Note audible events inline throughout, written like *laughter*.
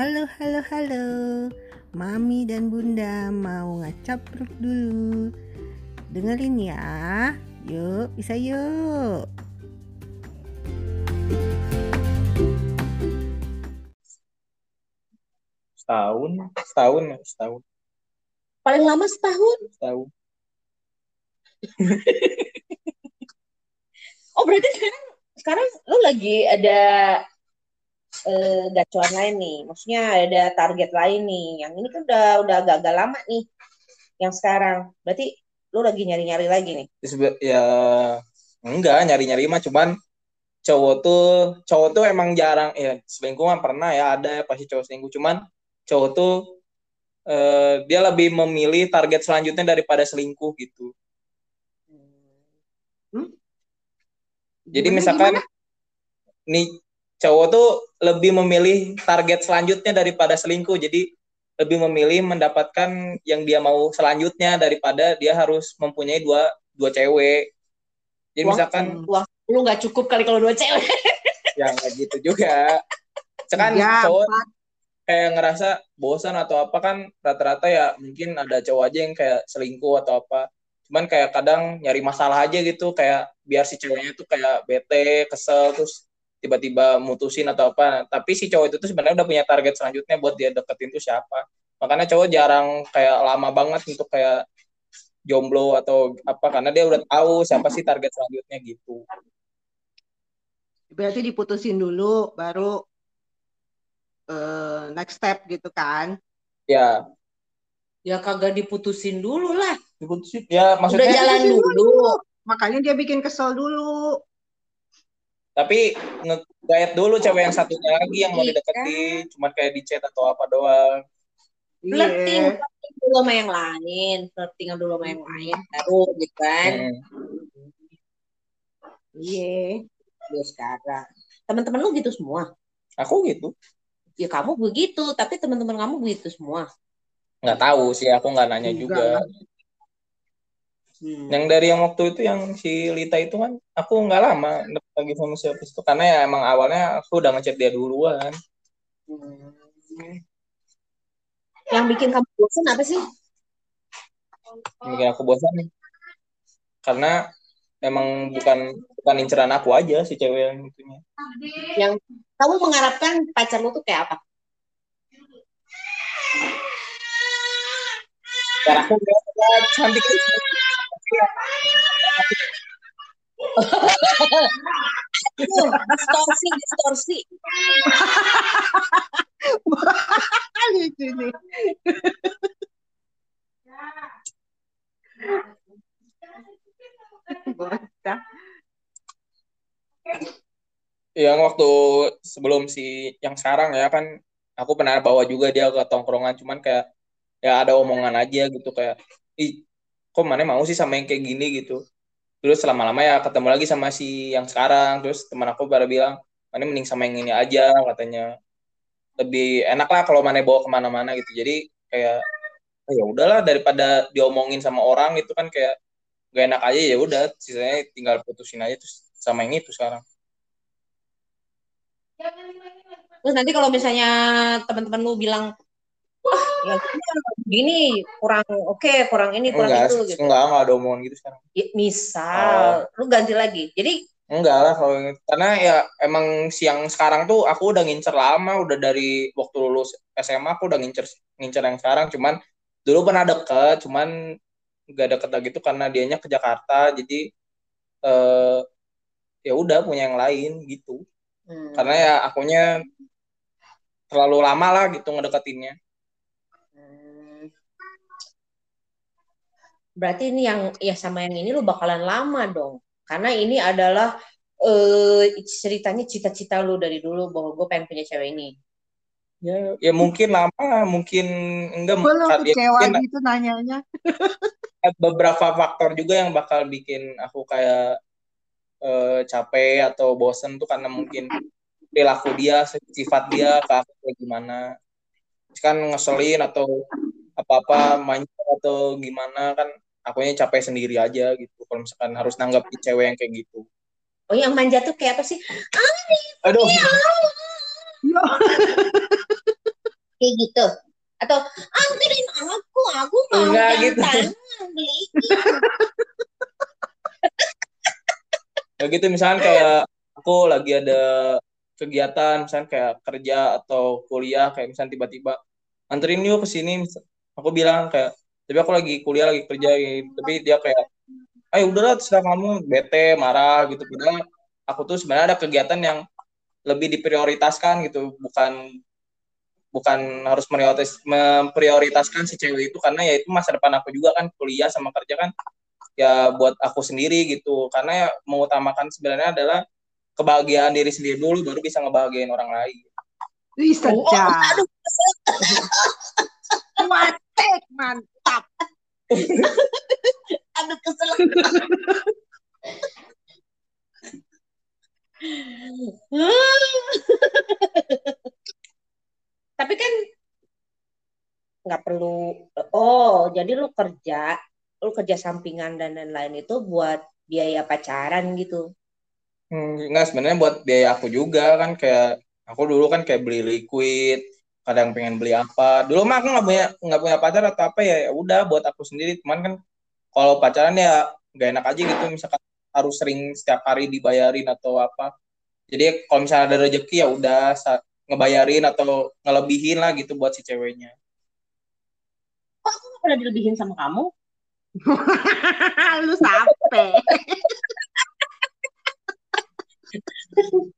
Halo, halo, halo. Mami dan Bunda mau ngacapruk dulu. Dengerin ya. Yuk, bisa yuk. Setahun, setahun, setahun, Paling lama setahun. setahun. *laughs* Oh berarti sekarang sekarang lu lagi ada eh, gacuan lain nih. Maksudnya ada target lain nih. Yang ini kan udah udah agak-agak lama nih. Yang sekarang. Berarti lu lagi nyari-nyari lagi nih. Ya enggak nyari-nyari mah cuman cowok tuh cowok tuh emang jarang ya selingkuh mah pernah ya ada pasti cowok selingkuh cuman cowok tuh eh, dia lebih memilih target selanjutnya daripada selingkuh gitu. Hmm? Jadi Gimana, misalkan gimana? nih cowok tuh lebih memilih target selanjutnya daripada selingkuh. Jadi lebih memilih mendapatkan yang dia mau selanjutnya daripada dia harus mempunyai dua dua cewek. Jadi Uang- misalkan uang lu nggak cukup kali kalau dua cewek. *laughs* ya nggak gitu juga. Sekarang Tiga, cowok empat. kayak ngerasa bosan atau apa kan rata-rata ya mungkin ada cowok aja yang kayak selingkuh atau apa. Cuman kayak kadang nyari masalah aja gitu kayak biar si ceweknya tuh kayak bete, kesel terus tiba-tiba mutusin atau apa. Tapi si cowok itu tuh sebenarnya udah punya target selanjutnya buat dia deketin tuh siapa. Makanya cowok jarang kayak lama banget untuk kayak jomblo atau apa karena dia udah tahu siapa sih target selanjutnya gitu. Berarti diputusin dulu, baru eh, next step gitu kan. Ya, Ya kagak diputusin dulu lah. diputusin. Ya Udah maksudnya jalan dulu. Makanya dia bikin kesel dulu. Tapi nge-guide dulu cewek yang satunya lagi yang mau Iya. dideketin cuman kayak di chat atau apa doang Flirting, flirting dulu sama yang lain, flirting dulu sama yang lain, baru gitu kan. Hmm. Iya, ya sekarang. Teman-teman lu gitu semua. aku gitu Ya kamu begitu, tapi teman-teman kamu begitu semua. nggak tahu sih aku nggak nanya Enggak juga. Hmm. yang dari yang waktu itu yang si Lita itu kan aku nggak lama lagi sama si Apis itu karena ya emang awalnya aku udah ngechat dia duluan Hmm. Yang bikin kamu bosan apa sih? yang bikin aku bosan nih karena emang bukan bukan inceran aku aja si cewek yang itunya Yang kamu mengharapkan pacar lu tuh kayak apa? cara aku nggak cantik Distorsi, distorsi. *laughs* Lucu nih. Bocah. yang waktu sebelum si yang sekarang ya kan aku pernah bawa juga dia ke tongkrongan cuman kayak ya ada omongan aja gitu kayak ih kok mana mau sih sama yang kayak gini gitu. Terus lama-lama ya ketemu lagi sama si yang sekarang. Terus teman aku pada bilang mana mending sama yang ini aja katanya. Lebih enak lah kalau mana bawa ke mana-mana gitu. Jadi kayak oh, ya udahlah daripada diomongin sama orang itu kan kayak gak enak aja ya udah sisanya tinggal putusin aja terus sama yang itu sekarang. Terus nanti kalau misalnya teman-teman lu bilang, wah, ya gini kurang oke, kurang ini, kurang enggak itu gitu. enggak enggak ada omongan gitu sekarang. Ya, misal, lu ganti lagi. Jadi Enggak lah kalau karena ya emang siang sekarang tuh aku udah ngincer lama udah dari waktu lulus SMA aku udah ngincer ngincer yang sekarang. Cuman dulu pernah deket cuman nggak deket lagi tuh karena dianya ke Jakarta. Jadi eh ya udah punya yang lain gitu. Hmm, karena ya akunya terlalu lama lah gitu ngedeketinnya berarti ini yang ya sama yang ini lu bakalan lama dong. Karena ini adalah eh ceritanya cita-cita lu dari dulu bahwa gue pengen punya cewek ini. ya ya mungkin lama mungkin enggak Gue lo ya, kecewa mungkin gitu nanyanya. beberapa faktor juga yang bakal bikin aku kayak eh, capek atau bosen tuh karena mungkin perilaku dia, sifat dia ke aku kayak gimana. Kan ngeselin atau apa-apa main atau gimana kan akunya capek sendiri aja gitu. Kalau misalkan harus nanggapin cewek yang kayak gitu. Oh yang manja tuh kayak apa sih? Aduh, Ya. kayak gitu atau anterin aku aku mau Enggak gitu. tangan beli kayak gitu misalkan kayak aku lagi ada kegiatan misalkan kayak kerja atau kuliah kayak misalkan tiba-tiba anterin yuk ke sini aku bilang kayak tapi aku lagi kuliah lagi kerja gitu. tapi dia kayak ayo udahlah terserah kamu bete marah gitu. Padahal aku tuh sebenarnya ada kegiatan yang lebih diprioritaskan gitu. Bukan bukan harus prioritas memprioritaskan si cewek itu karena ya itu masa depan aku juga kan kuliah sama kerja kan ya buat aku sendiri gitu. Karena ya mengutamakan sebenarnya adalah kebahagiaan diri sendiri dulu baru bisa ngebahagiain orang lain. Wih, oh, aduh Watek, mantap. *laughs* aduh kesel *laughs* tapi kan nggak perlu oh jadi lu kerja lu kerja sampingan dan lain-lain itu buat biaya pacaran gitu Hmm, enggak sebenarnya buat biaya aku juga kan kayak aku dulu kan kayak beli liquid kadang pengen beli apa. Dulu mah aku nggak punya nggak punya pacar atau apa ya ya udah buat aku sendiri. Cuman kan kalau pacaran ya nggak enak aja gitu misalkan harus sering setiap hari dibayarin atau apa. Jadi kalau misalnya ada rezeki ya udah ngebayarin atau ngelebihin lah gitu buat si ceweknya. Kok aku nggak pernah dilebihin sama kamu? *laughs* Lu sampai.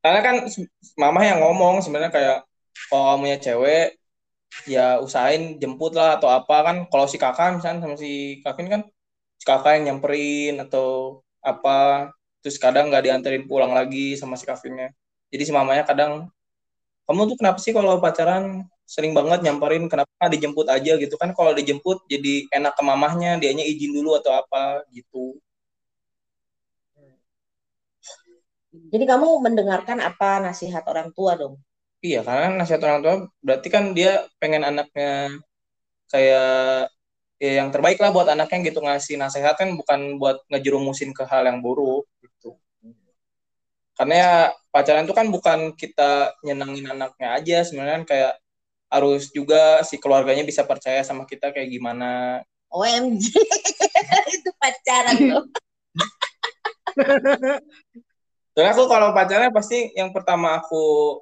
karena kan mama yang ngomong sebenarnya kayak kalau kamu ya cewek ya usahain jemput lah atau apa. Kan kalau si kakak misalnya sama si Kevin kan si kakak yang nyamperin atau apa. Terus kadang nggak dianterin pulang lagi sama si Kevinnya. Jadi si mamanya kadang kamu tuh kenapa sih kalau pacaran? Sering banget nyamperin kenapa dijemput aja? Gitu kan. Kalau dijemput jadi enak ke mamahnya dianya izin dulu atau apa gitu. Jadi kamu mendengarkan apa nasihat orang tua dong Iya, karena kan nasihat orang tua berarti kan dia pengen anaknya kayak ya yang terbaik lah buat anaknya gitu ngasih nasihat kan bukan buat ngejerumusin ke hal yang buruk gitu. Karena ya pacaran itu kan bukan kita nyenengin anaknya aja sebenarnya kan kayak harus juga si keluarganya bisa percaya sama kita kayak gimana. OMG *laughs* itu pacaran loh *laughs* Soalnya aku kalau pacaran pasti yang pertama aku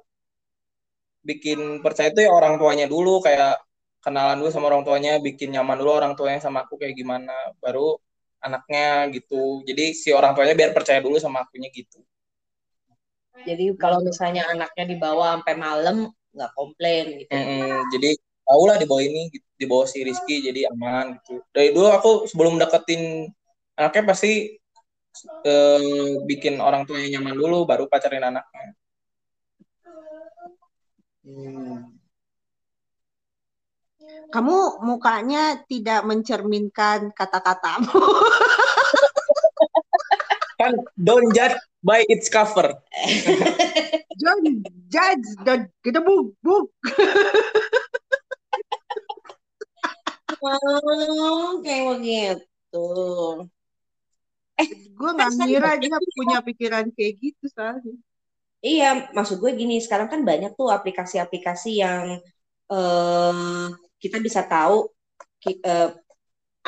bikin percaya itu ya orang tuanya dulu kayak kenalan dulu sama orang tuanya, bikin nyaman dulu orang tuanya sama aku kayak gimana, baru anaknya gitu. Jadi si orang tuanya biar percaya dulu sama akunya gitu. jadi kalau misalnya anaknya dibawa sampai malam nggak komplain gitu Mm-mm. Jadi tau lah di bawah ini, di bawah si Rizky jadi aman gitu. Dari dulu aku sebelum deketin anaknya pasti eh, bikin orang tuanya nyaman dulu, baru pacarin anaknya. Kamu mukanya tidak mencerminkan kata-katamu. *laughs* Kan don't judge by its cover. *laughs* Don't judge the kita buk buk. oh kayak begitu Gue nggak ngira dia punya pikiran kayak gitu soalnya. Iya, maksud gue gini, sekarang kan banyak tuh aplikasi-aplikasi yang eh, kita bisa tahu ki- eh,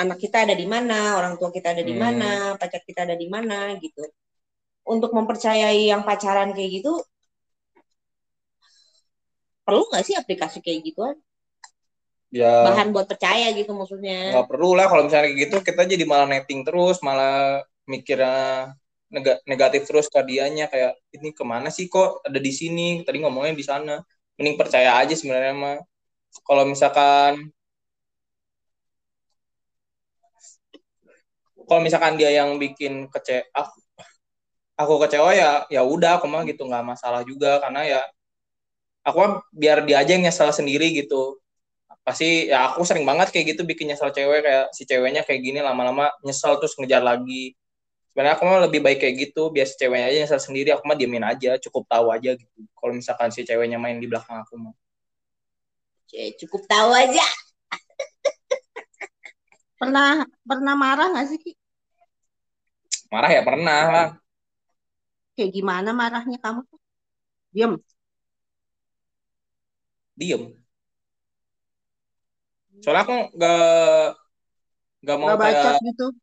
anak kita ada di mana, orang tua kita ada di Hmm. mana, pacar kita ada di mana gitu. Untuk mempercayai yang pacaran kayak gitu, perlu nggak sih aplikasi kayak gituan? Ya Bahan buat percaya gitu maksudnya. nggak perlu lah kalau misalnya kayak gitu kita jadi malah netting terus, malah mikirnya negatif terus ke kayak ini ke mana sih kok? Ada di sini. Tadi ngomongnya di sana. Mending percaya aja sebenarnya mah. Kalau misalkan kalau misalkan dia yang bikin kece aku, aku kecewa ya ya udah aku mah gitu nggak masalah juga. Karena ya aku mah biar dia aja yang nyesal sendiri gitu. Pasti ya aku sering banget kayak gitu bikin nyesel cewek kayak si ceweknya kayak gini lama-lama nyesel terus ngejar lagi sebenarnya aku mah lebih baik kayak gitu biar si ceweknya aja nyesel sendiri aku mah diemin aja cukup tahu aja gitu kalau misalkan si ceweknya main di belakang aku mah Cukup tahu aja. *laughs* Pernah pernah marah nggak sih Ki? marah ya pernah lah Kayak gimana marahnya kamu? Diam. diem soalnya aku nggak nggak mau baca kayak gitu.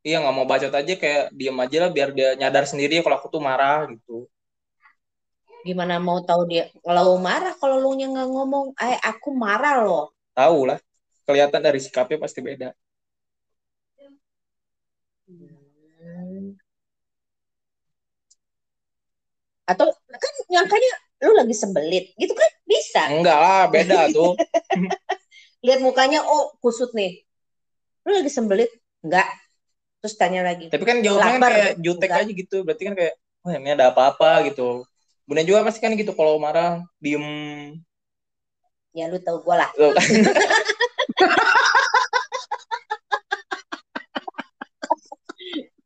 Iya nggak mau bacot aja kayak diem aja lah biar dia nyadar sendiri kalau aku tuh marah gitu. Gimana mau tahu dia kalau marah kalau lu nya nggak ngomong, eh aku marah loh. tahu lah kelihatan dari sikapnya pasti beda. Hmm. Atau kan nyangkanya lu lagi sembelit gitu kan? Bisa. Enggak lah beda tuh. *laughs* Lihat mukanya oh kusut nih. Lu lagi sembelit? Enggak terus tanya lagi tapi kan jawabnya kan kayak jutek Enggak. aja gitu berarti kan kayak oh ini ada apa-apa gitu Bunda juga pasti kan gitu kalau marah diem ya lu tahu gue lah Tuh kan. *laughs*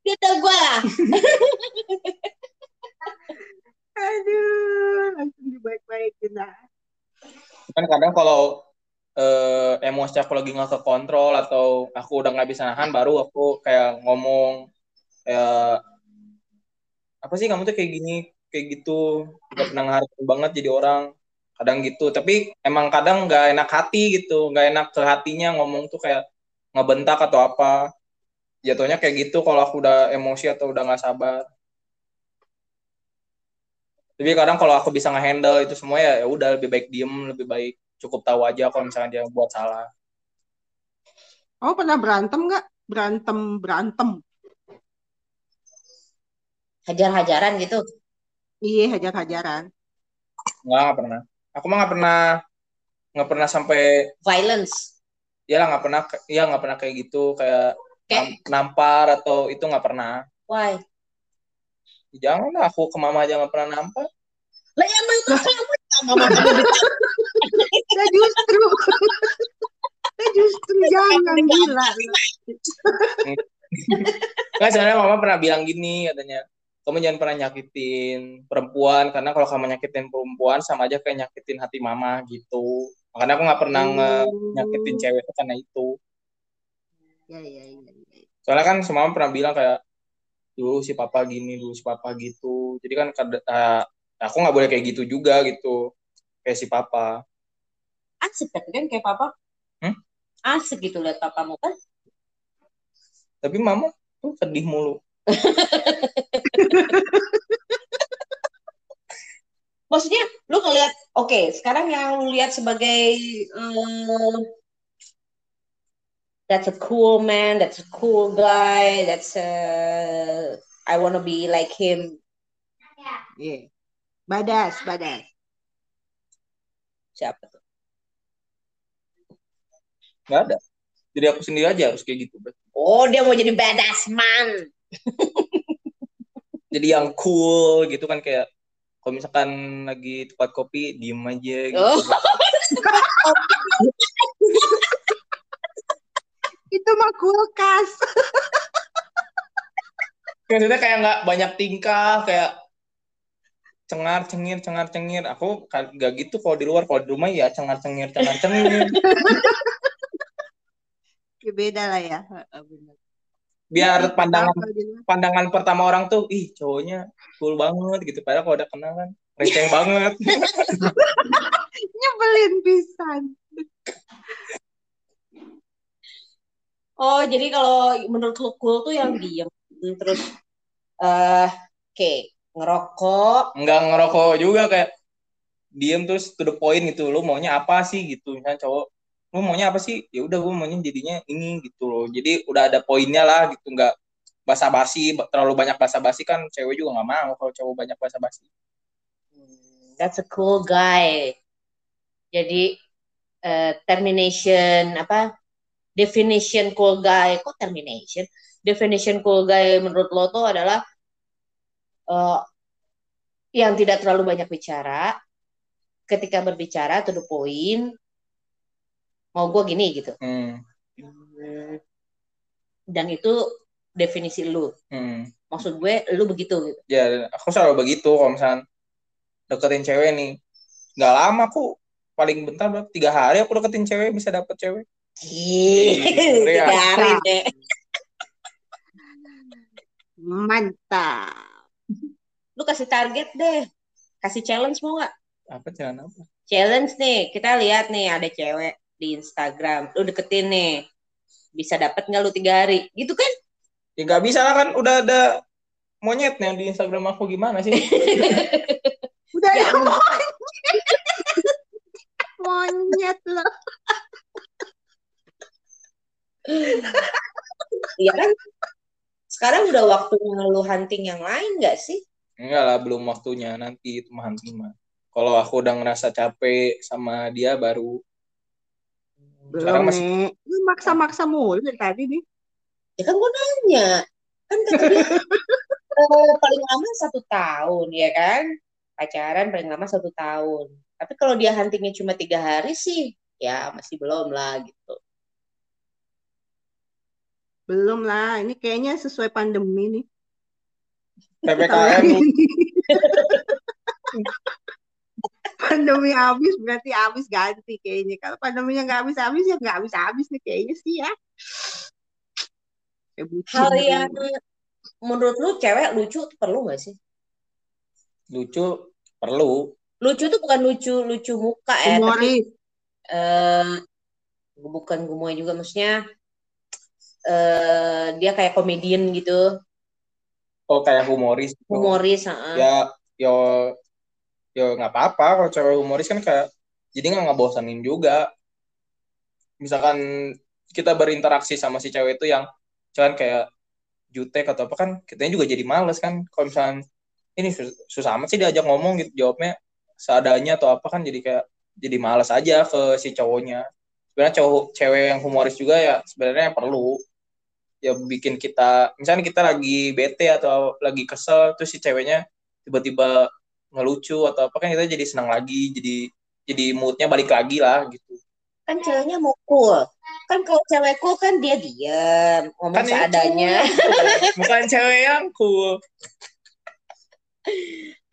dia tahu gue lah *laughs* Aduh, langsung dibaik-baikin lah. kan kadang kalau eh, emosi aku lagi nggak kekontrol atau aku udah nggak bisa nahan baru aku kayak ngomong kayak apa sih kamu tuh kayak gini kayak gitu nggak pernah banget jadi orang. Kadang gitu tapi emang kadang nggak enak hati gitu nggak enak ke hatinya ngomong tuh kayak ngebentak atau apa. Jatuhnya kayak gitu kalau aku udah emosi atau udah nggak sabar. Tapi kadang kalau aku bisa ngehandle itu semua ya ya udah lebih baik diem lebih baik cukup tahu aja kalau misalnya dia buat salah. Oh, pernah berantem nggak? Berantem, berantem. hajar-hajaran gitu? Iya, hajar-hajaran. nggak nggak pernah. Aku mah nggak pernah nggak pernah sampai violence. Ya lah nggak pernah ya nggak pernah kayak gitu kayak nam- nampar atau itu nggak pernah. Why? Jangan lah aku ke mama aja nggak pernah nampar. Lah ya mama kamu mama kamu *laughs* Nah, justru. Nah, justru jangan gila. nggak sebenarnya mama pernah bilang gini katanya kamu jangan pernah nyakitin perempuan karena kalau kamu nyakitin perempuan sama aja kayak nyakitin hati mama gitu makanya aku nggak pernah nge- nyakitin cewek itu karena itu Ya, ya, ya. ya. soalnya kan semua pernah bilang kayak dulu si papa gini dulu si papa gitu jadi kan eh, aku nggak boleh kayak gitu juga gitu kayak si papa asik tapi kan kayak papa Hmm? asik gitu lihat papamu kan tapi mama tuh sedih mulu *laughs* maksudnya lu ngeliat oke sekarang yang lu lihat sebagai eh, that's a cool man that's a cool guy that's a I wanna be like him Iya. Badas, badas. siapa tuh nggak ada. Jadi aku sendiri aja harus kayak gitu oh dia mau jadi badass man. *laughs* Jadi yang cool gitu kan kayak kalau misalkan lagi tempat kopi diem aja gitu. oh. *laughs* Itu mah kulkas. *laughs* maksudnya kayak nggak banyak tingkah kayak cengar cengir cengar cengir. Aku nggak gitu kalau di luar. Kalau di rumah ya cengar cengir cengar cengir beda lah ya. Biar pandangan Apa gitu? pandangan pertama orang tuh ih cowoknya cool banget gitu padahal kalau udah kenal kan receh banget *laughs* Nyebelin pisan. oh jadi kalau menurut lu cool tuh yang diem terus eh oke ngerokok nggak ngerokok juga kayak diem terus to the point gitu lu maunya apa sih gitu misalnya cowok lu maunya apa sih ya udah gue maunya jadinya ini gitu loh jadi udah ada poinnya lah gitu nggak basa-basi terlalu banyak basa-basi kan cewek juga nggak mau kalau cowok banyak basa-basi That's a cool guy. Jadi eh, termination apa? Definition cool guy. Kok termination? Definition cool guy menurut lo tuh adalah eh, yang tidak terlalu banyak bicara. Ketika berbicara to the point. Mau gue gini gitu. hmm. Dan itu definisi lu. Hmm. Maksud gue lu begitu gitu. ya aku selalu begitu kalau misalnya deketin cewek nih nggak lama aku paling bentar berapa tiga hari aku deketin cewek bisa dapet cewek Ih, Iya. *laughs* tiga hari deh. Mantap. Lu kasih target deh. Kasih challenge mau nggak? apa jangan apa Challenge nih, kita lihat nih ada cewek. Di Instagram. Lu deketin nih. Bisa dapat nggak lu tiga hari? Gitu kan? Ya nggak bisa lah kan. Udah ada monyetnya di Instagram aku. Gimana sih? *laughs* Udah Ya, ada *laughs* monyet. monyet loh. *laughs* Iya kan? Sekarang udah waktunya lu hunting yang lain nggak sih? Enggak lah, belum waktunya. Nanti itu mah hunting mah. Kalau aku udah ngerasa capek sama dia baru Belum masih- nih. Lu maksa-maksa mulu dari tadi nih. ya kan gue nanya kan kata dia *laughs* eh, paling lama satu tahun ya kan pacaran paling lama satu tahun tapi kalau dia huntingnya cuma tiga hari sih ya masih belum lah gitu Belum lah. Ini kayaknya sesuai pandemi nih. PPKM *laughs* pandemi habis berarti habis ganti kayaknya. Kalau pandeminya nggak habis-habis ya nggak habis-habis nih kayaknya sih ya. Kayak bucin hal yang menurut lu cewek lucu tuh perlu gak sih lucu perlu. lucu tuh bukan lucu lucu muka ya tapi eh bukan gemoy juga maksudnya eh dia kayak komedian gitu Oh kayak humoris. gitu. humoris heeh. Ya yo yo nggak apa-apa. Kalau cewek humoris kan kayak jadi nggak ngebosanin juga. Misalkan kita berinteraksi sama si cewek itu yang cuman kayak jutek atau apa kan kitanya juga jadi males kan. Kalau misalkan ini sus- susah amat sih diajak ngomong gitu jawabnya seadanya atau apa kan jadi kayak jadi males aja ke si cowoknya. Sebenarnya cowok cewek yang humoris juga ya sebenarnya perlu. Ya bikin kita misalnya kita lagi bete atau lagi kesel terus si ceweknya tiba-tiba ngelucu atau apa kan kita jadi senang lagi jadi jadi moodnya balik lagi lah gitu. Kan ceweknya mau cool kan kalau cewek cool kan dia diem ngomong Kan seadanya. bukan cewek yang cool.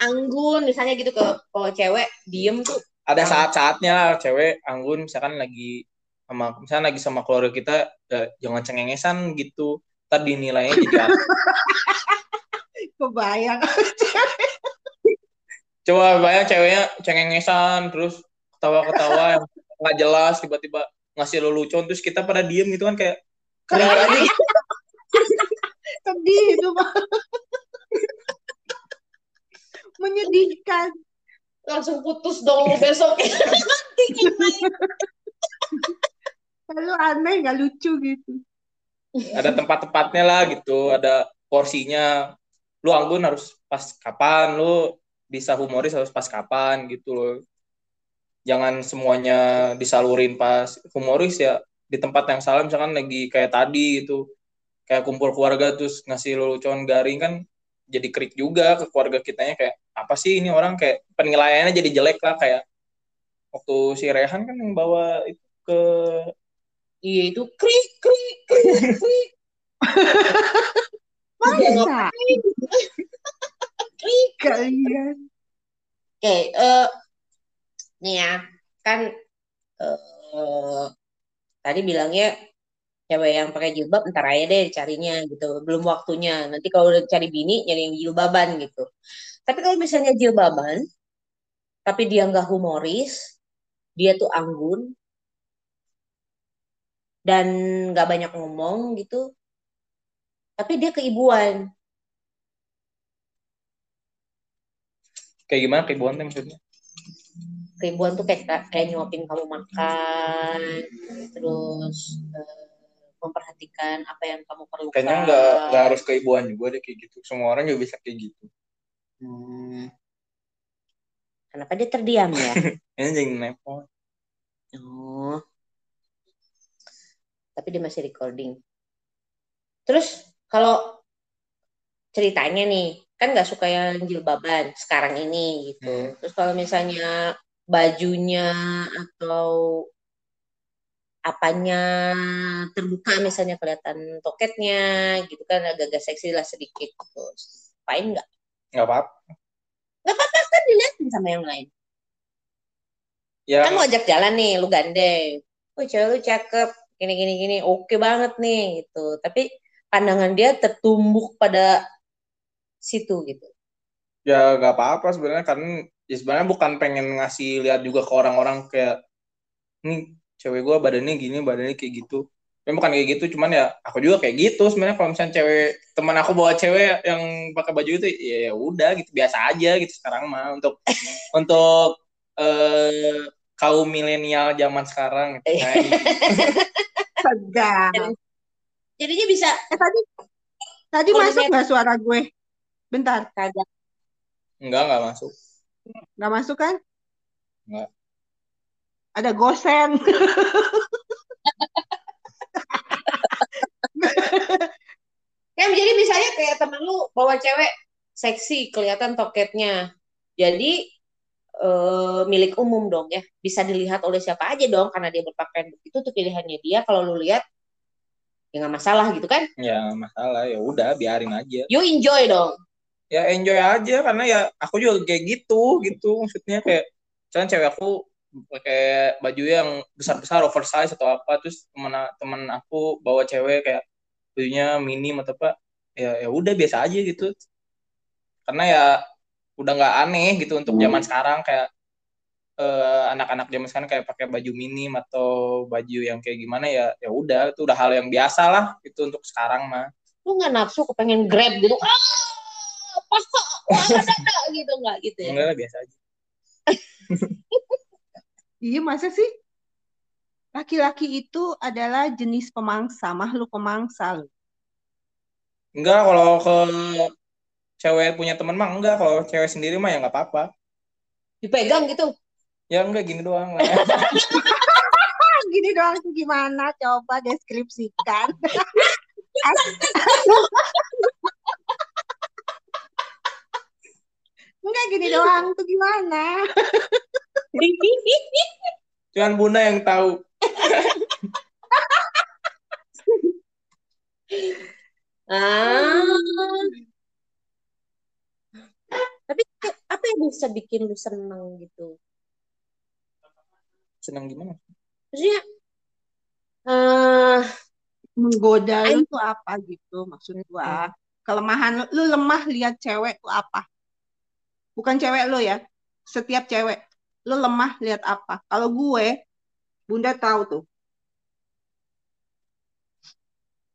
Anggun misalnya gitu ke kalau cewek diem tuh. Ada saat-saatnya lah cewek anggun misalkan lagi sama misalnya lagi sama keluarga kita ya, jangan cengengesan gitu. Tadi nilainya jadi apa. *laughs* Kebayang. *laughs* coba bayang ceweknya cengengesan terus ketawa-ketawa yang *laughs* nggak jelas tiba-tiba ngasih lelucon terus kita pada diem gitu kan kayak kering aja *laughs* Sedih itu mah. Menyedihkan. langsung putus dong besok *laughs* Lalu aneh nggak lucu gitu. ada tempat-tempatnya lah gitu ada porsinya lu anggun harus pas kapan lu bisa humoris harus pas kapan gitu loh. Jangan semuanya disalurin pas humoris ya di tempat yang salah misalkan lagi kayak tadi gitu. Kayak kumpul keluarga terus ngasih lelucon garing kan jadi krik juga ke keluarga kitanya kayak apa sih ini orang? Kayak penilaiannya jadi jelek lah kayak waktu si Rehan kan yang bawa itu ke iya itu krik krik krik krik. *laughs* Masa kalian? Oke, eh nih ya, kan eh tadi bilangnya cewek yang pakai jilbab ntar aja deh carinya gitu. Belum waktunya. Nanti kalau udah cari bini nyari yang jilbaban gitu. Tapi kalau misalnya jilbaban, tapi dia nggak humoris, dia tuh anggun dan nggak banyak ngomong gitu. Tapi dia keibuan. Kayak gimana keibuan tuh maksudnya Keibuan tuh kayak kayak nyuapin kamu makan, terus eh, memperhatikan apa yang kamu perlukan. kayaknya nggak nggak harus keibuan juga deh kayak gitu semua orang juga bisa kayak gitu Hmm. Kenapa dia terdiam ya? *laughs* ini jadi nepot Oh. Tapi dia masih recording. Terus kalau ceritanya nih, kan nggak suka yang jilbaban sekarang ini gitu. Hmm. Terus kalau misalnya bajunya atau apanya terbuka misalnya kelihatan toketnya gitu kan agak-agak seksi lah sedikit terus fine nggak? Nggak apa-apa. Nggak apa-apa kan dilihatin sama yang lain. Ya. Kan mau ajak jalan nih lu gandeng oh cewek lu cakep gini gini gini oke banget nih gitu. Tapi pandangan dia tertumbuk pada situ gitu ya nggak apa-apa sebenarnya kan ya sebenarnya bukan pengen ngasih lihat juga ke orang-orang kayak ini cewek gue badannya gini badannya kayak gitu Tapi bukan kayak gitu cuman ya aku juga kayak gitu sebenarnya kalau misalnya cewek teman aku bawa cewek yang pakai baju itu ya ya udah gitu biasa aja gitu sekarang mah untuk *laughs* untuk eh kaum milenial zaman sekarang gitu. Kayak gitu. *laughs* Tegang. Jadinya bisa Eh tadi tadi masuk nggak suara gue? Bentar, kagak. enggak enggak masuk nggak masuk kan? Nggak. Ada gosen. Ya jadi misalnya kayak temen lu bawa cewek seksi kelihatan toketnya. Jadi eh, milik umum dong ya. Bisa dilihat oleh siapa aja dong karena dia berpakaian begitu tuh pilihannya dia. Kalau lu lihat ya nggak masalah gitu kan. ya masalah ya udah biarin aja You enjoy dong. Ya enjoy aja karena ya aku juga kayak gitu gitu. Maksudnya kayak misalnya cewek aku pakai baju yang besar besar oversize atau apa terus temen temen aku bawa cewek kayak bajunya minim atau apa ya ya udah biasa aja gitu. Karena ya udah nggak aneh gitu untuk zaman sekarang kayak eh, anak-anak zaman sekarang kayak pakai baju minim atau baju yang kayak gimana ya ya udah itu udah hal yang biasa lah itu untuk sekarang mah. Lu nggak nafsu kepengen grab gitu. Ah, wah dada gitu nggak gitu ya. enggak lah biasa aja *laughs* Iya masa sih? Laki-laki itu adalah jenis pemangsa, makhluk pemangsa. Enggak, kalau ke cewek punya teman mah enggak. Kalau cewek sendiri mah ya nggak apa-apa. Dipegang gitu. Ya enggak gini doang lah. Ah, *laughs* gini doang tuh gimana? Coba deskripsikan. *laughs* Enggak gini doang tuh gimana? *laughs* Cuman Bunda yang tahu. *laughs* Ah. Tapi apa yang bisa bikin lu seneng gitu? Senang gimana? Maksudnya eh Menggoda lu tuh apa gitu maksud gua. Kelemahan lu, lu lemah lihat cewek tuh apa? Bukan cewek lu ya. Setiap cewek lu lemah lihat apa? Kalau gue Bunda tahu tuh.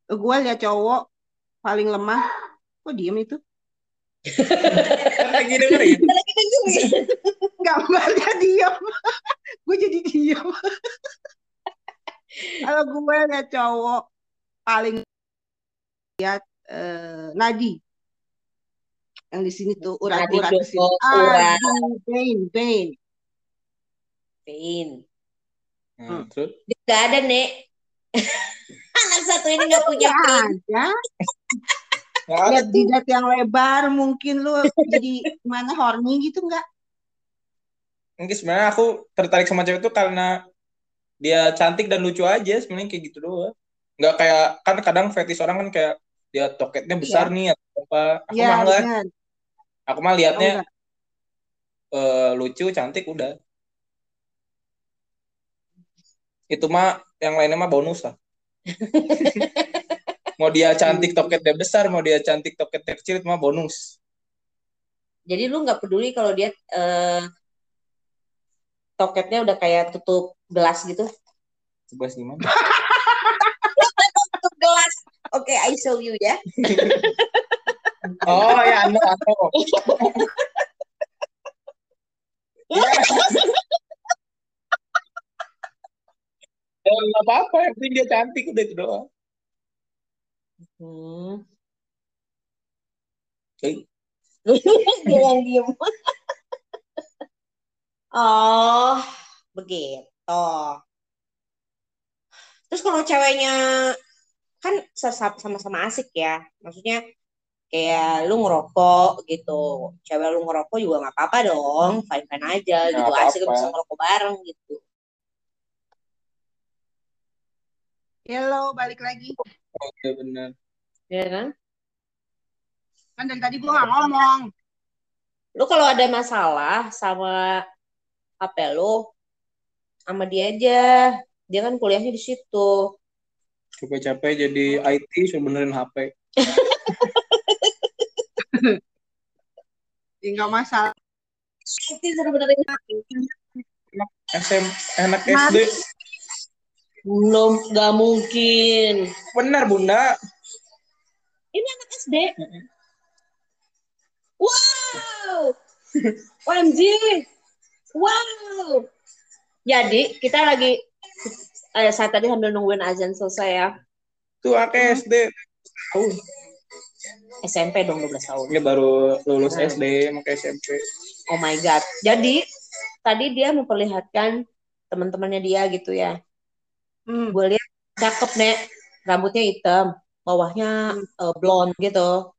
Gue lihat cowok paling lemah, kok diem itu? Gini kan ya? lagi dengerin. Gambarnya diem. gue jadi diem. Kalau gue lihat cowok paling lihat eh, Nadi. Yang di sini tuh urat-urat di sini. Aduh, pain, pain. Pain. Hmm, terus? Gak ada, Nek. *laughs* Anak satu ini gak punya Ya pain. ada. *laughs* Nggak ada. Lihat jidat yang lebar, mungkin lu jadi mana horny gitu nggak? Mungkin sebenarnya aku tertarik sama cewek itu karena dia cantik dan lucu aja. Sebenarnya kayak gitu doang. Nggak kayak kan kadang fetish orang kan kayak dia toketnya besar nih atau apa. Aku Iya, mah enggak. Aku mah Oh, liatnya enggak. eh, lucu, cantik udah. Itu mah yang lainnya mah bonus lah. *laughs* mau dia cantik toketnya besar, mau dia cantik toketnya kecil itu mah bonus. Jadi lu gak peduli kalau dia eh, toketnya udah kayak tutup gelas gitu. Coba gimana? *laughs* Tutup gelas. Oke, I show you ya. *laughs* Oh ya, anu, anu. Ya, nggak apa-apa, yang dia cantik udah itu doang. Hmm. Eh, Dia yang diem. Oh, begitu. Terus kalau ceweknya kan sama-sama asik ya. Maksudnya kayak lu ngerokok gitu. Cewek lu ngerokok juga nggak apa-apa dong. Fine-fine aja Nggak gitu. Asik bisa ngerokok bareng gitu. Hello, balik lagi. Oke benar. Ya kan? Kan dari tadi gue nggak ngomong. Lu kalau ada masalah sama HP lu, sama dia aja. Dia kan kuliahnya di situ. Capek-capek jadi IT suruh benerin HP. *laughs* *laughs* Ya, nggak masalah. Itu benerin SM, anak. SD. Belum, gak mungkin. Benar Bunda. Ini anak SD. Wow. *laughs* OMG. Wow. Jadi kita lagi eh, saat tadi sambil nungguin azan selesai ya. Tuh anak SD. Oh. SMP dong 12 tahun. Ini baru lulus Hmm. SD, mau ke SMP. Oh my god. Jadi tadi dia memperlihatkan teman-temannya dia gitu ya. Hmm. Gue lihat cakep nek, rambutnya hitam, bawahnya eh, blonde gitu.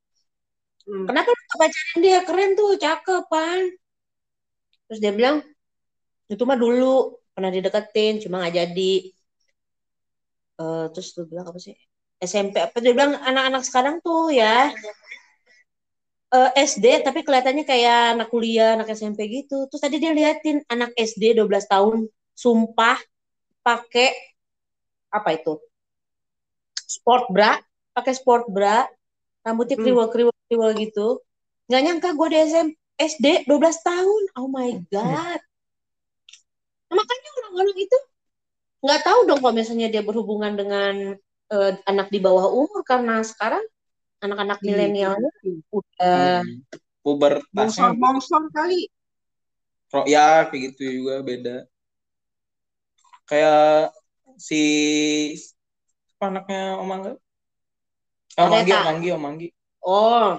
Hmm. Kenapa lu gak pacarin dia? Keren tuh, cakep kan. Terus dia bilang, itu mah dulu pernah dideketin, cuma nggak jadi. Eh, terus lu bilang apa sih? SMP apa? Dia bilang anak-anak sekarang tuh ya eh, SD tapi kelihatannya kayak anak kuliah, anak SMP gitu. Terus tadi dia liatin anak SD 12 tahun, sumpah pakai apa itu? Sport bra, pakai sport bra, rambutnya Hmm. kriwel-kriwel kriwel gitu. Nggak nyangka gue di SM, SD 12 tahun. Oh my God. Nah, makanya orang-orang itu nggak tahu dong kalau misalnya dia berhubungan dengan eh, anak di bawah umur karena sekarang anak-anak Iya. milenialnya udah Hmm. Pubertasnya kali. Ro- ya kayak gitu juga beda. Kayak si apa anaknya Om Angga? Oh, Om Anggi. Om Anggi, Om Anggi. oh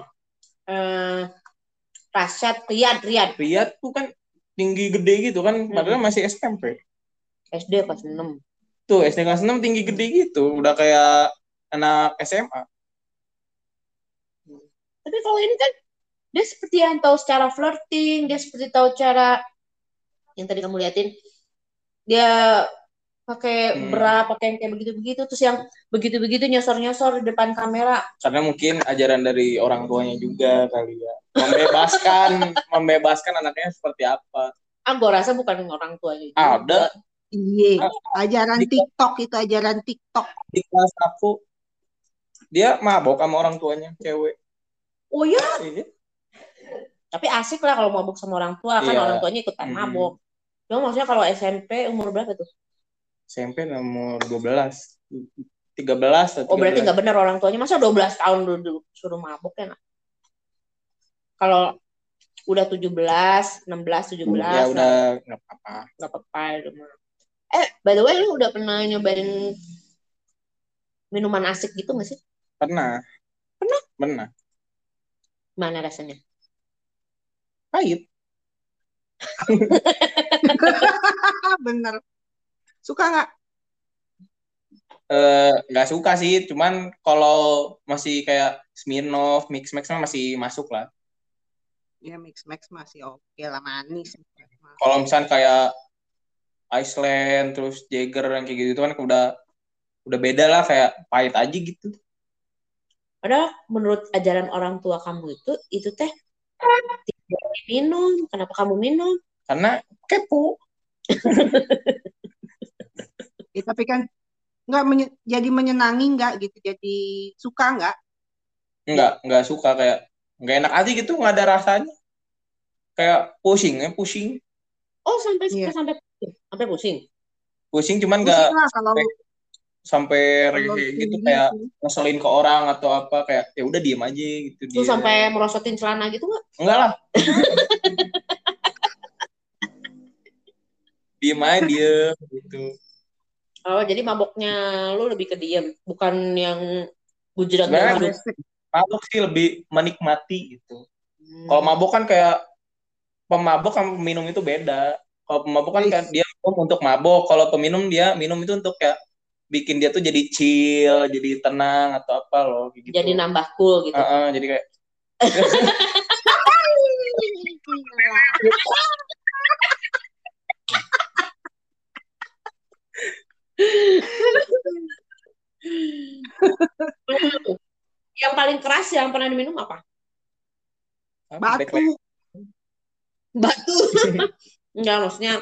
eh Rasyad Riyad Riyad Riyad tuh kan tinggi gede gitu kan, Hmm. padahal masih SMP. SD kelas 6 Tuh SD kelas 6 tinggi gede gitu, udah kayak anak SMA. tapi kalau ini kan dia seperti yang tahu secara flirting dia seperti tahu cara yang tadi kamu liatin dia pakai Hmm. bra pakai yang kayak begitu-begitu terus yang begitu-begitu nyosor-nyosor di depan kamera Karena mungkin ajaran dari orang tuanya juga kali ya. Membebaskan, *laughs* membebaskan anaknya seperti apa. ah gue rasa bukan orang tuanya juga. Ada Iya, ajaran Di- TikTok itu ajaran TikTok. di kelas aku dia mabok sama orang tuanya cewek. oh ya Iya. tapi asik lah kalau mabuk sama orang tua kan Iya. orang tuanya ikutan Hmm. mabuk cuma maksudnya kalau SMP umur berapa tuh SMP nomor 12. 13 atau oh berarti 13. nggak benar orang tuanya masa 12 tahun dulu suruh mabuk ya nak? kalau udah 17 16 17 Ya udah nggak apa-apa. nggak apa-apa itu mah. Eh by the way lu udah pernah nyobain minuman asik gitu nggak sih Pernah. Pernah? Pernah. mana rasanya Pahit. *laughs* Bener. Suka nggak? Eh, nggak suka sih, cuman kalau masih kayak Smirnoff, Mix Max masih masuk lah. Ya mix max masih oke lah manis. Kalau misalnya kayak Iceland, terus Jagger yang kayak gitu kan udah udah beda lah kayak pahit aja gitu. padahal menurut ajaran orang tua kamu itu itu teh tidak minum kenapa kamu minum Karena kepo. *laughs* Ya, tapi kan nggak menye- jadi menyenangi nggak gitu, jadi suka nggak? Nggak, nggak suka kayak nggak enak aja gitu, nggak ada rasanya. Kayak pusing ya, pusing. oh sampai Iya. sampai sampai pusing? Pusing cuman Pusing lah kalau sampai kalau gitu tinggi kayak ngeselin ke orang atau apa kayak ya udah diem aja gitu dia. sampai merosotin celana gitu nggak? Enggak lah. *laughs* Diem aja diem gitu. Oh jadi maboknya lu lebih ke diem bukan yang Agresif. mabok sih lebih menikmati gitu. Hmm. kalau mabok kan kayak pemabok sama peminum itu beda kalau pemabok kan kayak dia minum untuk mabok kalau peminum dia minum itu untuk kayak bikin dia tuh jadi chill jadi tenang atau apa loh gitu. Jadi nambah cool gitu. Heeh, jadi kayak *laughs* yang paling keras yang pernah diminum apa? Batu. *laughs* *laughs* batu enggak maksudnya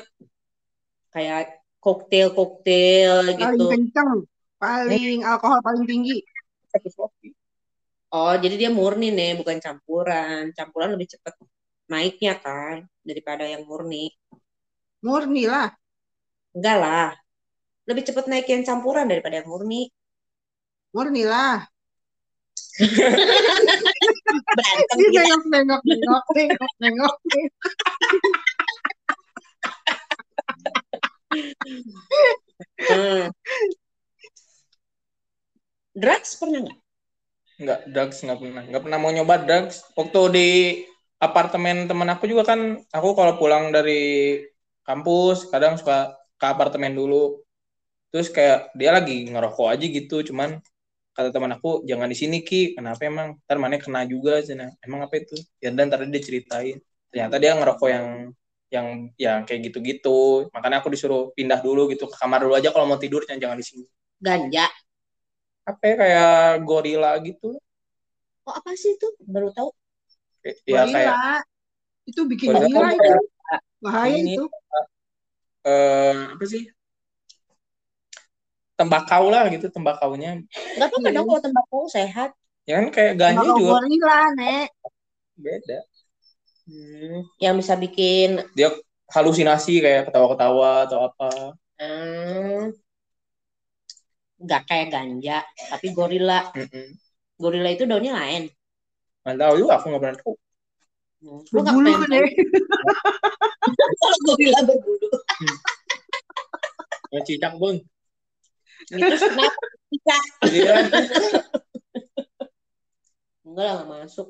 kayak koktail koktail Paling gitu kenceng, paling alkohol paling tinggi. oh jadi dia murni nih bukan campuran campuran lebih cepat naiknya kan daripada yang murni Murni lah. enggak lah lebih cepet naik yang campuran daripada yang murni. Murni lah. *laughs* Berantem kita. nengok, nengok, nengok, nengok, nengok. Hmm. Drugs pernah nggak? Nggak, drugs nggak pernah. Nggak pernah mau nyoba drugs. Waktu di apartemen teman aku juga kan, aku kalau pulang dari kampus, kadang suka ke apartemen dulu. Terus kayak dia lagi ngerokok aja gitu, cuman kata teman aku jangan di sini ki, kenapa emang? Ntar mana kena juga, cina. Emang apa itu? Ya dan ntar dia ceritain. Ternyata dia ngerokok yang yang yang kayak gitu-gitu. Makanya aku disuruh pindah dulu gitu ke kamar dulu aja kalau mau tidur jangan jangan di sini. Ganja. Apa ya, kayak gorila gitu. Oh apa sih itu? Baru tahu. Kayak- Ya kayak Gorila. Itu bikin Gorila gila kan itu. Bahaya Ini. itu. eh apa sih tembakau lah gitu tembakaunya Nggak apa-apa dong kalau tembakau sehat. ya kan kayak ganja juga gorila, Nek. beda Hmm, yang bisa bikin dia halusinasi kayak ketawa-ketawa atau apa hmm, nggak kayak ganja, tapi gorila. Mm-mm. Gorila itu daunnya lain. nggak tahu juga aku nggak pernah tahu Hmm, lu Berbulu, pernah Nek. tahu kalau gorila berbulu. ya cicak bun Terus kenapa? Cicak. iya Enggak lah, nggak masuk.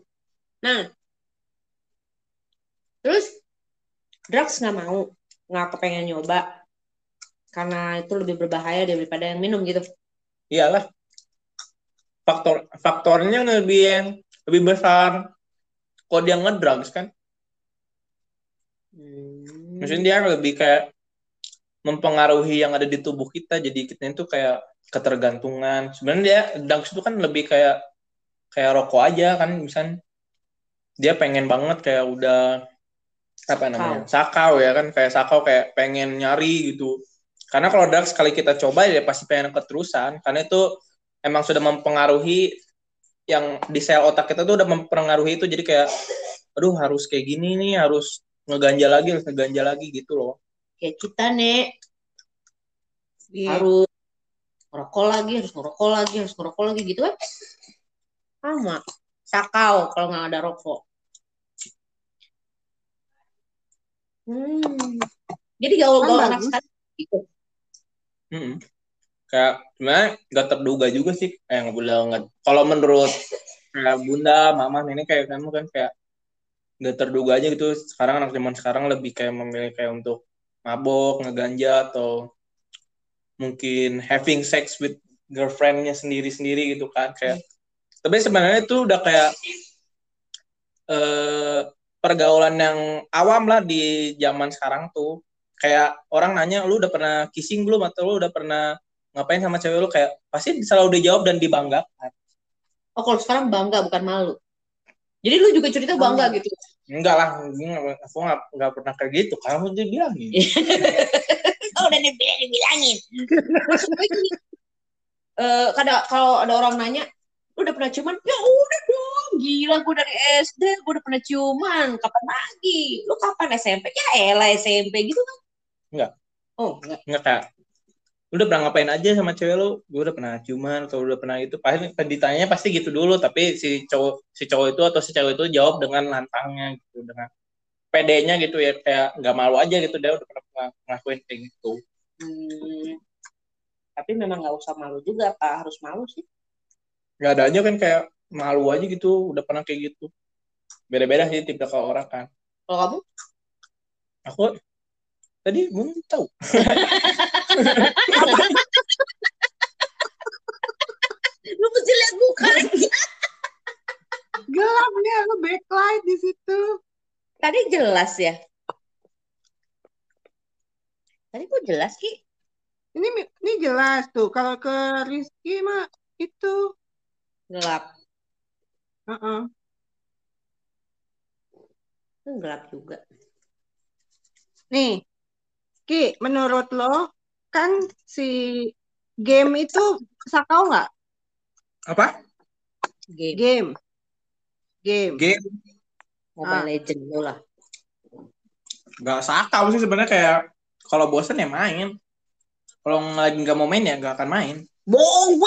Nah, terus drugs nggak mau, nggak kepengen nyoba. Karena itu lebih berbahaya daripada yang minum gitu. iyalah. Faktor faktornya lebih yang lebih besar. Kalau dia ngedrugs kan. Hmm. maksudnya dia lebih kayak mempengaruhi yang ada di tubuh kita. Jadi kita itu kayak ketergantungan. Sebenarnya dia drugs itu kan lebih kayak kayak rokok aja kan misalnya. Dia pengen banget kayak udah apa namanya sakau ya kan kayak sakau kayak pengen nyari gitu karena kalau drugs sekali kita coba ya pasti pengen keterusan karena itu emang sudah mempengaruhi yang di sel otak kita tuh udah mempengaruhi itu jadi kayak aduh harus kayak gini nih harus ngeganja lagi harus ngeganja lagi gitu loh Kayak kita nih Iya. harus ngerokok lagi, harus ngerokok lagi, harus ngerokok lagi gitu kan? Sama. Sakau kalau nggak ada rokok. Hmm. Jadi gaul-gaul anak sekarang gitu. Mm-mm. kayak sebenarnya nggak terduga juga sih kayak nggak boleh nggak kalau menurut kayak bunda mama nenek kayak kamu kan kayak nggak terduga aja gitu sekarang anak zaman sekarang lebih kayak memilih kayak untuk mabok ngeganja atau mungkin having sex with girlfriendnya sendiri sendiri gitu kan kayak tapi sebenarnya itu udah kayak eh pergaulan yang awam lah di zaman sekarang tuh kayak orang nanya lu udah pernah kissing belum atau lu udah pernah ngapain sama cewek lu kayak pasti selalu dijawab dan dibanggakan Oh kalau sekarang bangga bukan malu. Jadi lu juga cerita bangga gitu. enggak lah aku nggak nggak pernah kayak gitu karena aku dibilangin *laughs* Oh udah dibilang dibilangin. *laughs* Eh, kadang kalau ada orang nanya, lu udah pernah ciuman? Ya udah gila gue dari SD, gue udah pernah ciuman. Kapan lagi? Lu kapan SMP? Ya elah SMP gitu kan? Enggak. Oh enggak. nggak kayak lu udah pernah ngapain aja sama cewek lu gue udah pernah ciuman atau udah pernah itu pasti ditanya pasti gitu dulu tapi si cowok si cowok itu atau si cewek itu jawab dengan lantangnya gitu dengan pedenya gitu ya kayak nggak malu aja gitu dia udah pernah ng- ngelakuin kayak gitu Hmm, tapi memang nggak usah malu juga, Pak. Harus malu sih. nggak ada aja kan kayak malu aja gitu udah pernah kayak gitu beda-beda sih tipe kalau orang kan Kalau kamu? aku tadi belum tahu *laughs* Lu mesti lihat muka. Gelap nih, aku backlight di situ. Tadi jelas ya. Tadi kok jelas, Ki? Ini ini jelas tuh. Kalau ke Rizky mah itu. Gelap. Heeh. Hmm, gelap juga. Nih, Ki, menurut lo kan si game itu sakau nggak? apa Game. Game, game. game Mobile Ah. Legend lo lah. nggak sakau sih sebenarnya kayak kalau bosan ya main kalau lagi nggak mau main ya nggak akan main Bohong.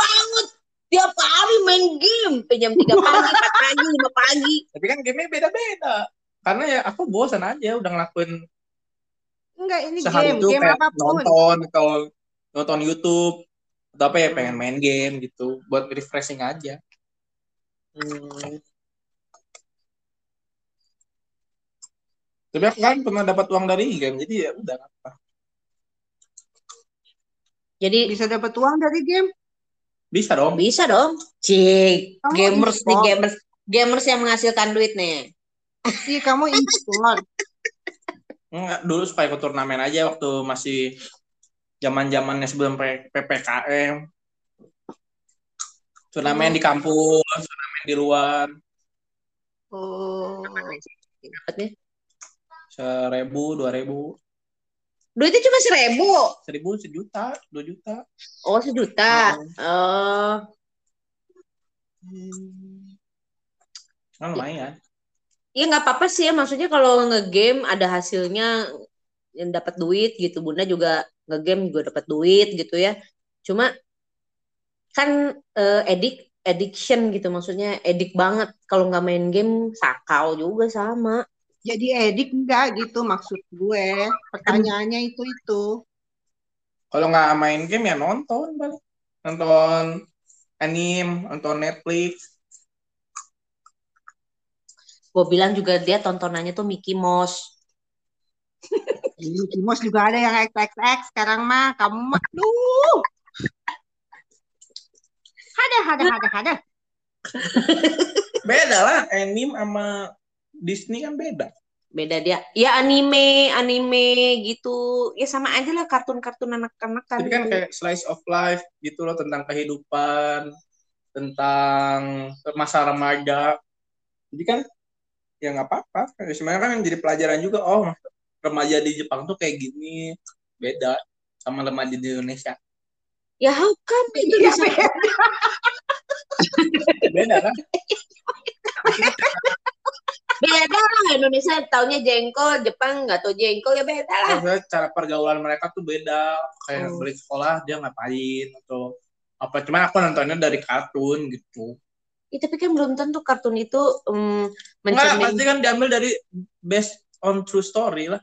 Tiap hari main game. Jam 3 pagi, 4 pagi, 5 pagi. tapi kan gamenya beda-beda karena ya aku bosan aja udah ngelakuin Enggak, ini sehari game, itu game apa pun. nonton atau nonton YouTube atau apa ya Hmm. pengen main game gitu buat refreshing aja Hmm. tapi aku kan pernah dapat uang dari game jadi ya udah apa Jadi Bisa dapat uang dari game. Bisa dong bisa dong. Cik, Kamu gamers nih gamers. Gamers yang menghasilkan duit nih. Iya, kamu e-sport. *laughs* Enggak, dulu suka ikut turnamen aja waktu masih zaman zamannya sebelum ppkm turnamen di kampus turnamen di luar Oh. Dapatnya. seribu dua ribu Duitnya cuma seribu. seribu sejuta dua juta Oh sejuta. Oh. kan lumayan Ya nggak apa-apa sih ya. Maksudnya kalau ngegame ada hasilnya yang dapat duit gitu. Bunda juga ngegame juga dapat duit gitu ya. Cuma kan eh, edik addiction gitu maksudnya edik banget kalau nggak main game sakau juga sama Jadi edik enggak gitu maksud gue. Pertanyaannya itu itu. kalau nggak main game ya nonton balik nonton anime nonton Netflix gue bilang juga dia tontonannya tuh Mickey Mouse *laughs* Mickey Mouse juga ada yang XXX sekarang mah. Kamu mah, duh. Ada, ada, ada, ada. beda lah anime sama Disney kan beda beda dia ya anime anime gitu ya sama aja lah kartun-kartun anak-anak kan Jadi kan kayak slice of life gitu loh tentang kehidupan, tentang masa remaja. Jadi kan ya nggak apa-apa. Sebenarnya kan jadi pelajaran juga. Oh remaja di Jepang tuh kayak gini, beda sama remaja di Indonesia. ya how come itu Iya, bisa Beda kan? *laughs* beda lah Indonesia taunya jengkol Jepang nggak tahu jengkol ya beda lah Maksudnya cara pergaulan mereka tuh beda. Kayak Oh. balik sekolah dia ngapain atau apa. Cuman aku nontonnya dari kartun gitu. ya, tapi kan belum tentu kartun itu um, mencermin pasti kan diambil dari based on true story lah.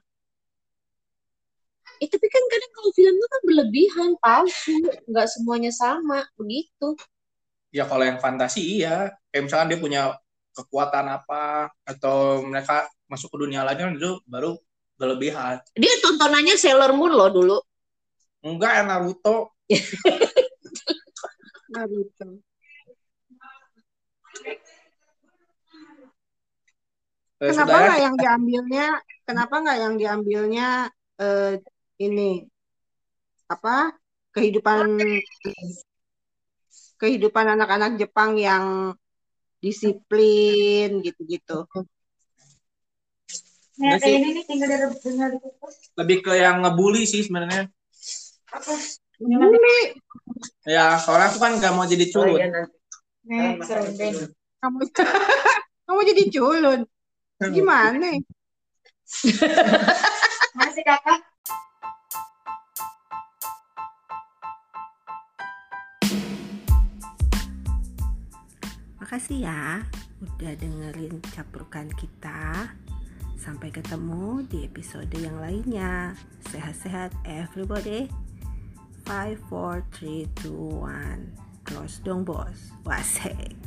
Eh, tapi kan kadang kalau film itu kan berlebihan palsu nggak semuanya sama begitu ya kalau yang fantasi iya kayak misalkan dia punya kekuatan apa atau mereka masuk ke dunia lain kan itu baru berlebihan dia tontonannya Sailor Moon loh dulu enggak ya Naruto *laughs* Naruto. Eh, Kenapa nggak yang diambilnya? Kenapa nggak yang diambilnya eh, ini apa kehidupan kehidupan anak-anak Jepang yang disiplin gitu-gitu. Udah sih, lebih ke yang ngebully sih sebenarnya Bully. ya soalnya aku kan nggak mau jadi Oh, culun iya, nanti. Kamu *laughs* kamu jadi culun. Gimana? Masih kakak. Makasih ya udah dengerin caprukan kita. Sampai ketemu di episode yang lainnya. Sehat-sehat everybody. 5 4 3 2 1. Close dong bos. Wasek.